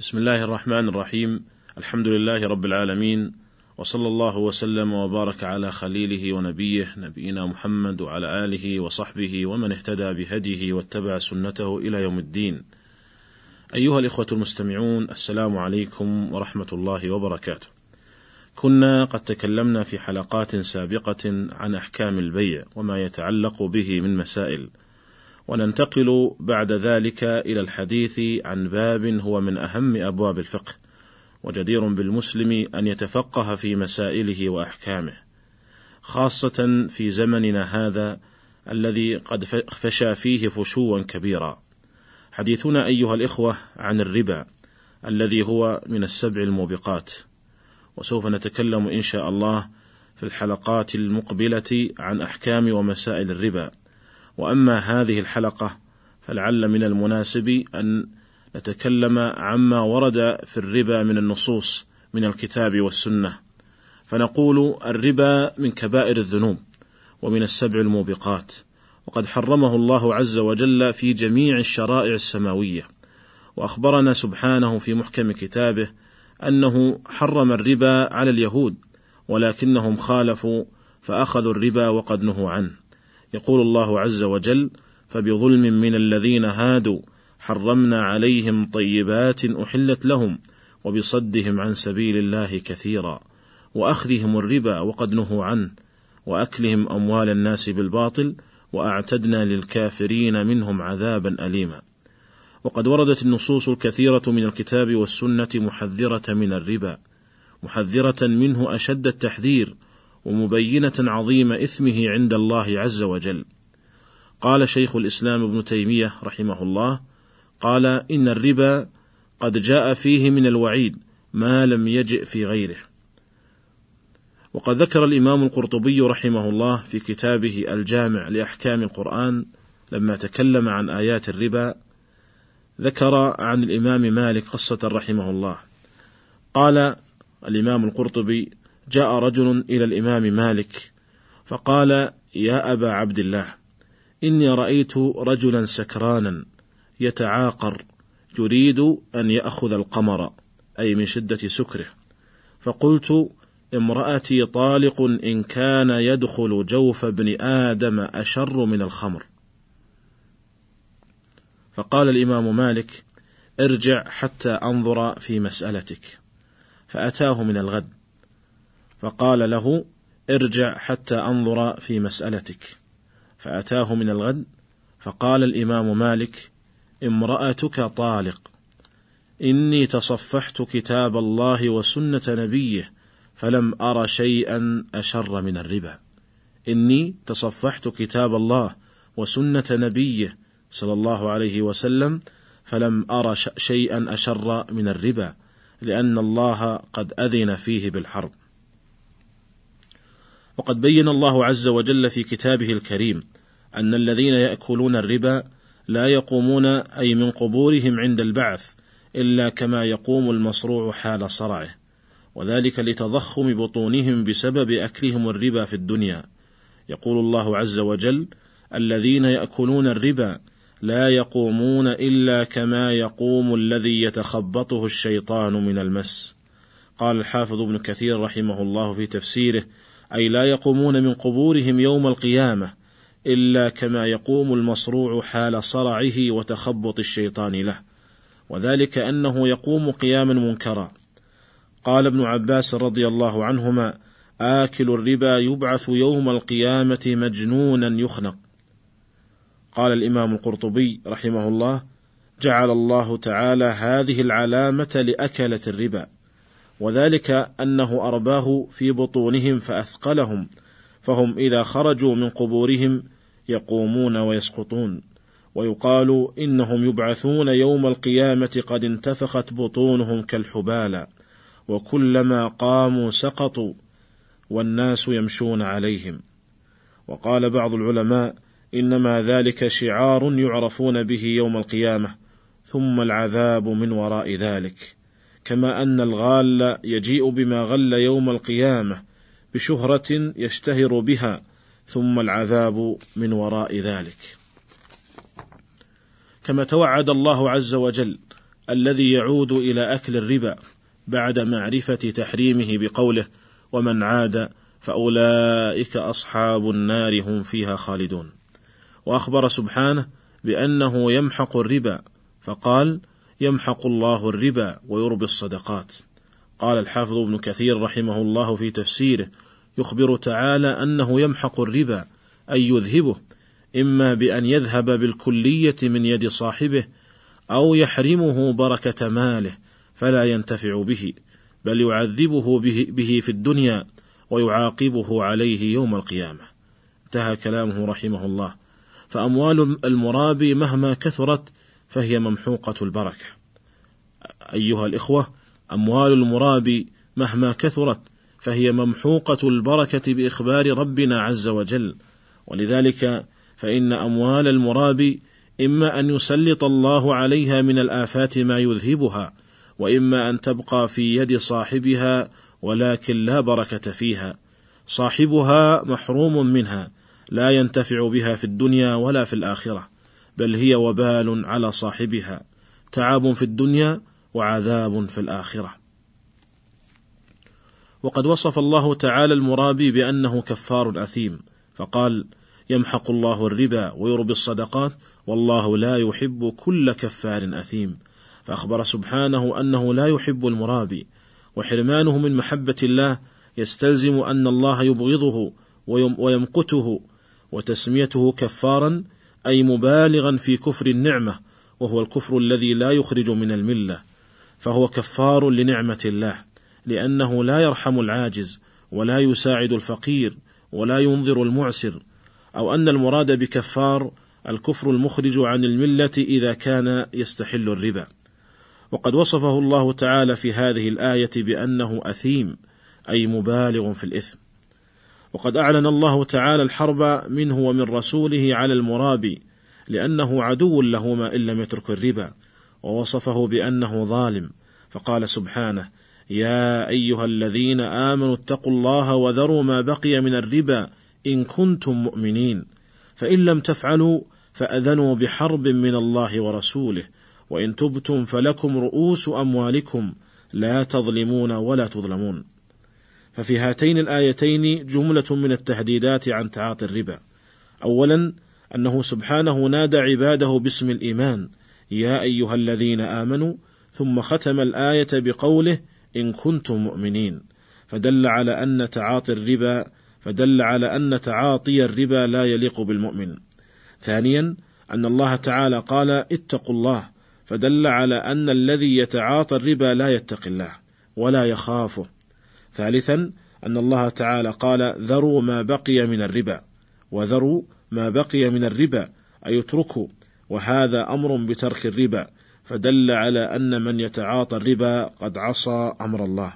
بسم الله الرحمن الرحيم الحمد لله رب العالمين وصلى الله وسلم وبارك على خليله ونبيه نبينا محمد وعلى اله وصحبه ومن اهتدى بهديه واتبع سنته إلى يوم الدين. ايها الاخوه المستمعون السلام عليكم ورحمه الله وبركاته. كنا قد تكلمنا في حلقات سابقه عن احكام البيع وما يتعلق به من مسائل. وننتقل بعد ذلك إلى الحديث عن باب هو من أهم أبواب الفقه وجدير بالمسلم أن يتفقه في مسائله وأحكامه خاصة في زمننا هذا الذي قد فشى فيه فشوا كبيرا. حديثنا أيها الإخوة عن الربا الذي هو من السبع الموبقات وسوف نتكلم إن شاء الله في الحلقات المقبلة عن أحكام ومسائل الربا. وأما هذه الحلقة فلعل من المناسب أن نتكلم عما ورد في الربا من النصوص من الكتاب والسنة. فنقول الربا من كبائر الذنوب ومن السبع الموبقات. وقد حرمه الله عز وجل في جميع الشرائع السماوية. وأخبرنا سبحانه في محكم كتابه أنه حرم الربا على اليهود ولكنهم خالفوا فأخذوا الربا وقد نهوا عنه. يقول الله عز وجل فبظلم من الذين هادوا حرمنا عليهم طيبات أحلت لهم وبصدهم عن سبيل الله كثيرا. وأخذهم الربا وقد نهوا عنه وأكلهم أموال الناس بالباطل وأعتدنا للكافرين منهم عذابا أليما. وقد وردت النصوص الكثيرة من الكتاب والسنة محذرة من الربا محذرة منه أشد التحذير ومبينة عظيم إثمه عند الله عز وجل. قال شيخ الإسلام ابن تيمية رحمه الله: قال إن الربا قد جاء فيه من الوعيد ما لم يجئ في غيره. وقد ذكر الإمام القرطبي رحمه الله في كتابه الجامع لأحكام القرآن لما تكلم عن آيات الربا ذكر عن الإمام مالك قصة رحمه الله. قال الإمام القرطبي جاء رجل إلى الإمام مالك فقال يا أبا عبد الله إني رأيت رجلا سكرانا يتعاقر يريد أن يأخذ القمر أي من شدة سكره. فقلت امرأتي طالق إن كان يدخل جوف ابن آدم أشر من الخمر. فقال الإمام مالك ارجع حتى أنظر في مسألتك. فأتاه من الغد. فقال له ارجع حتى أنظر في مسألتك. فأتاه من الغد فقال الإمام مالك امرأتك طالق. إني تصفحت كتاب الله وسنة نبيه فلم أر شيئا أشر من الربا. إني تصفحت كتاب الله وسنة نبيه صلى الله عليه وسلم فلم أر شيئا أشر من الربا لأن الله قد أذن فيه بالحرب. وقد بين الله عز وجل في كتابه الكريم أن الذين يأكلون الربا لا يقومون أي من قبورهم عند البعث إلا كما يقوم المصروع حال صرعه، وذلك لتضخم بطونهم بسبب أكلهم الربا في الدنيا. يقول الله عز وجل: الذين يأكلون الربا لا يقومون إلا كما يقوم الذي يتخبطه الشيطان من المس. قال الحافظ ابن كثير رحمه الله في تفسيره: أي لا يقومون من قبورهم يوم القيامة إلا كما يقوم المصروع حال صرعه وتخبط الشيطان له، وذلك أنه يقوم قياما منكرا. قال ابن عباس رضي الله عنهما: آكل الربا يبعث يوم القيامة مجنونا يخنق. قال الإمام القرطبي رحمه الله: جعل الله تعالى هذه العلامة لأكلة الربا، وذلك أنه أرباه في بطونهم فأثقلهم فهم إذا خرجوا من قبورهم يقومون ويسقطون ويقال إنهم يبعثون يوم القيامة قد انتفخت بطونهم كالحبالى وكلما قاموا سقطوا والناس يمشون عليهم. وقال بعض العلماء إنما ذلك شعار يعرفون به يوم القيامة ثم العذاب من وراء ذلك. كما أن الغال يجيء بما غل يوم القيامة بشهرة يشتهر بها ثم العذاب من وراء ذلك. كما توعد الله عز وجل الذي يعود إلى أكل الربا بعد معرفة تحريمه بقوله ومن عاد فأولئك أصحاب النار هم فيها خالدون وأخبر سبحانه بأنه يمحق الربا فقال يمحق الله الربا ويربي الصدقات. قال الحافظ ابن كثير رحمه الله في تفسيره يخبر تعالى أنه يمحق الربا أي يذهبه إما بأن يذهب بالكلية من يد صاحبه أو يحرمه بركة ماله فلا ينتفع به بل يعذبه به, به في الدنيا ويعاقبه عليه يوم القيامة. انتهى كلامه رحمه الله. فأموال المرابي مهما كثرت فهي ممحوقة البركة. أيها الإخوة أموال المرابي مهما كثرت فهي ممحوقة البركة بإخبار ربنا عز وجل. ولذلك فإن أموال المرابي إما أن يسلط الله عليها من الآفات ما يذهبها وإما أن تبقى في يد صاحبها ولكن لا بركة فيها. صاحبها محروم منها لا ينتفع بها في الدنيا ولا في الآخرة. بل هي وبال على صاحبها. تعاب في الدنيا وعذاب في الآخرة. وقد وصف الله تعالى المرابي بأنه كفار أثيم فقال يمحق الله الربا ويربي الصدقات والله لا يحب كل كفار أثيم. فأخبر سبحانه أنه لا يحب المرابي وحرمانه من محبة الله يستلزم أن الله يبغضه ويمقته وتسميته كفارا أي مبالغا في كفر النعمة وهو الكفر الذي لا يخرج من الملة فهو كفار لنعمة الله لأنه لا يرحم العاجز ولا يساعد الفقير ولا ينظر المعسر أو أن المراد بكفار الكفر المخرج عن الملة إذا كان يستحل الربا. وقد وصفه الله تعالى في هذه الآية بأنه أثيم أي مبالغ في الإثم. وقد أعلن الله تعالى الحرب منه ومن رسوله على المرابي لأنه عدو لهما إن لم يترك الربا ووصفه بأنه ظالم. فقال سبحانه يا أيها الذين آمنوا اتقوا الله وذروا ما بقي من الربا إن كنتم مؤمنين فإن لم تفعلوا فأذنوا بحرب من الله ورسوله وإن تبتم فلكم رؤوس أموالكم لا تظلمون ولا تظلمون. ففي هاتين الآيتين جملة من التهديدات عن تعاطي الربا أولا أنه سبحانه نادى عباده باسم الإيمان يا أيها الذين آمنوا ثم ختم الآية بقوله إن كنتم مؤمنين فدل على أن تعاطي الربا فدل على أن تعاطي الربا لا يليق بالمؤمن. ثانيا أن الله تعالى قال اتقوا الله فدل على أن الذي يتعاطى الربا لا يتقي الله ولا يخافه. ثالثا أن الله تعالى قال ذروا ما بقي من الربا وذروا ما بقي من الربا أي اتركوا وهذا أمر بترك الربا فدل على أن من يتعاطى الربا قد عصى أمر الله.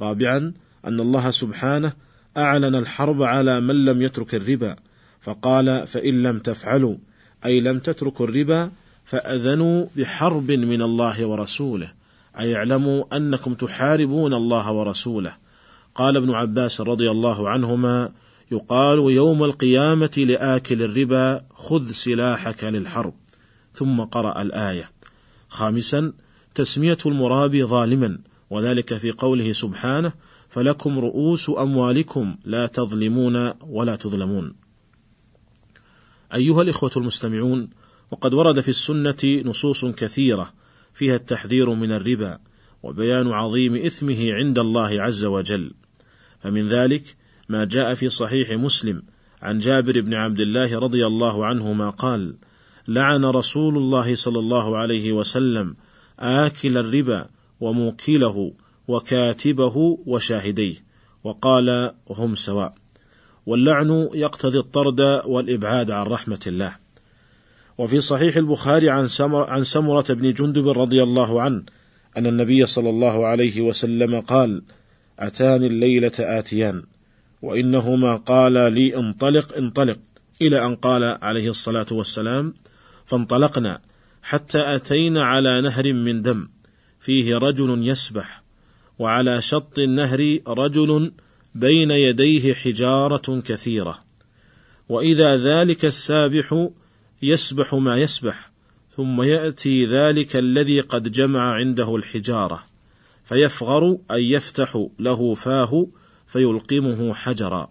رابعا أن الله سبحانه أعلن الحرب على من لم يترك الربا فقال فإن لم تفعلوا أي لم تتركوا الربا فأذنوا بحرب من الله ورسوله أي اعلموا أنكم تحاربون الله ورسوله قال ابن عباس رضي الله عنهما يقال يوم القيامة لآكل الربا خذ سلاحك للحرب ثم قرأ الآية خامسا تسمية المرابي ظالما وذلك في قوله سبحانه فلكم رؤوس أموالكم لا تظلمون ولا تظلمون. أيها الإخوة المستمعون، وقد ورد في السنة نصوص كثيرة فيها التحذير من الربا وبيان عظيم إثمه عند الله عز وجل. فمن ذلك ما جاء في صحيح مسلم عن جابر بن عبد الله رضي الله عنهما قال: لعن رسول الله صلى الله عليه وسلم آكل الربا وموكله وكاتبه وشاهديه وقال هم سواء واللعن يقتضي الطرد والإبعاد عن رحمة الله. وفي صحيح البخاري عن, سمر عن سمرة بن جندب رضي الله عنه أن النبي صلى الله عليه وسلم قال أتاني الليلة آتيان وإنهما قال لي انطلق انطلق. إلى أن قال عليه الصلاة والسلام فانطلقنا حتى أتينا على نهر من دم فيه رجل يسبح وعلى شط النهر رجل بين يديه حجارة كثيرة، وإذا ذلك السابح يسبح ما يسبح، ثم يأتي ذلك الذي قد جمع عنده الحجارة. فيفغر أن يفتح له فاه فيلقمه حجرا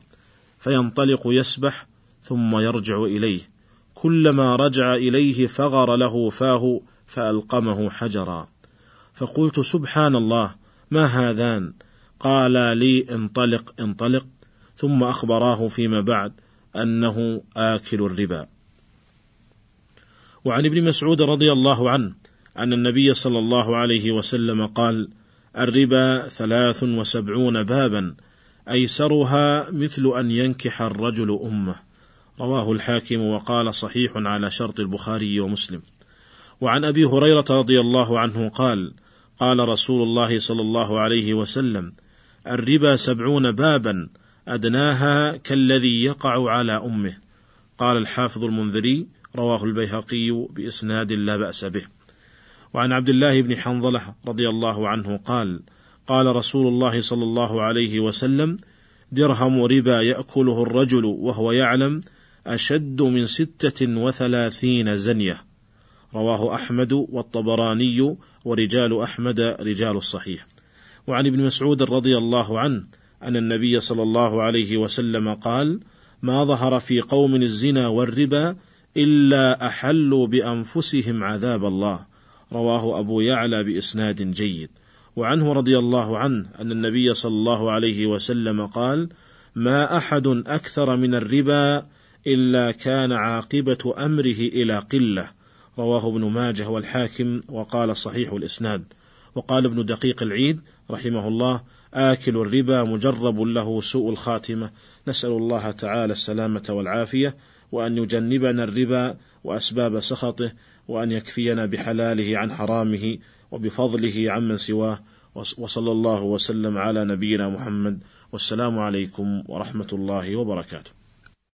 فينطلق يسبح ثم يرجع إليه كلما رجع إليه فغر له فاه فألقمه حجرا. فقلت سبحان الله ما هذان؟ قال لي انطلق انطلق ثم أخبراه فيما بعد أنه آكل الربا. وعن ابن مسعود رضي الله عنه أن النبي صلى الله عليه وسلم قال الربا ثلاث وسبعون بابا أيسرها مثل أن ينكح الرجل أمه. رواه الحاكم وقال صحيح على شرط البخاري ومسلم. وعن أبي هريرة رضي الله عنه قال قال رسول الله صلى الله عليه وسلم الربا سبعون بابا أدناها كالذي يقع على أمه. قال الحافظ المنذري رواه البيهقي بإسناد لا بأس به. وعن عبد الله بن حنظلة رضي الله عنه قال قال رسول الله صلى الله عليه وسلم درهم ربا يأكله الرجل وهو يعلم أشد من ستة وثلاثين زنية. رواه أحمد والطبراني ورجال أحمد رجال الصحيح. وعن ابن مسعود رضي الله عنه أن النبي صلى الله عليه وسلم قال ما ظهر في قوم الزنا والربا إلا أحلوا بأنفسهم عذاب الله. رواه أبو يعلى بإسناد جيد. وعنه رضي الله عنه أن النبي صلى الله عليه وسلم قال ما أحد أكثر من الربا إلا كان عاقبة أمره إلى قلة رواه ابن ماجه والحاكم وقال صحيح الإسناد. وقال ابن دقيق العيد رحمه الله آكل الربا مجرب له سوء الخاتمة. نسأل الله تعالى السلامة والعافية وأن يجنبنا الربا وأسباب سخطه وأن يكفينا بحلاله عن حرامه وبفضله عمن سواه وصلى الله وسلم على نبينا محمد والسلام عليكم ورحمة الله وبركاته.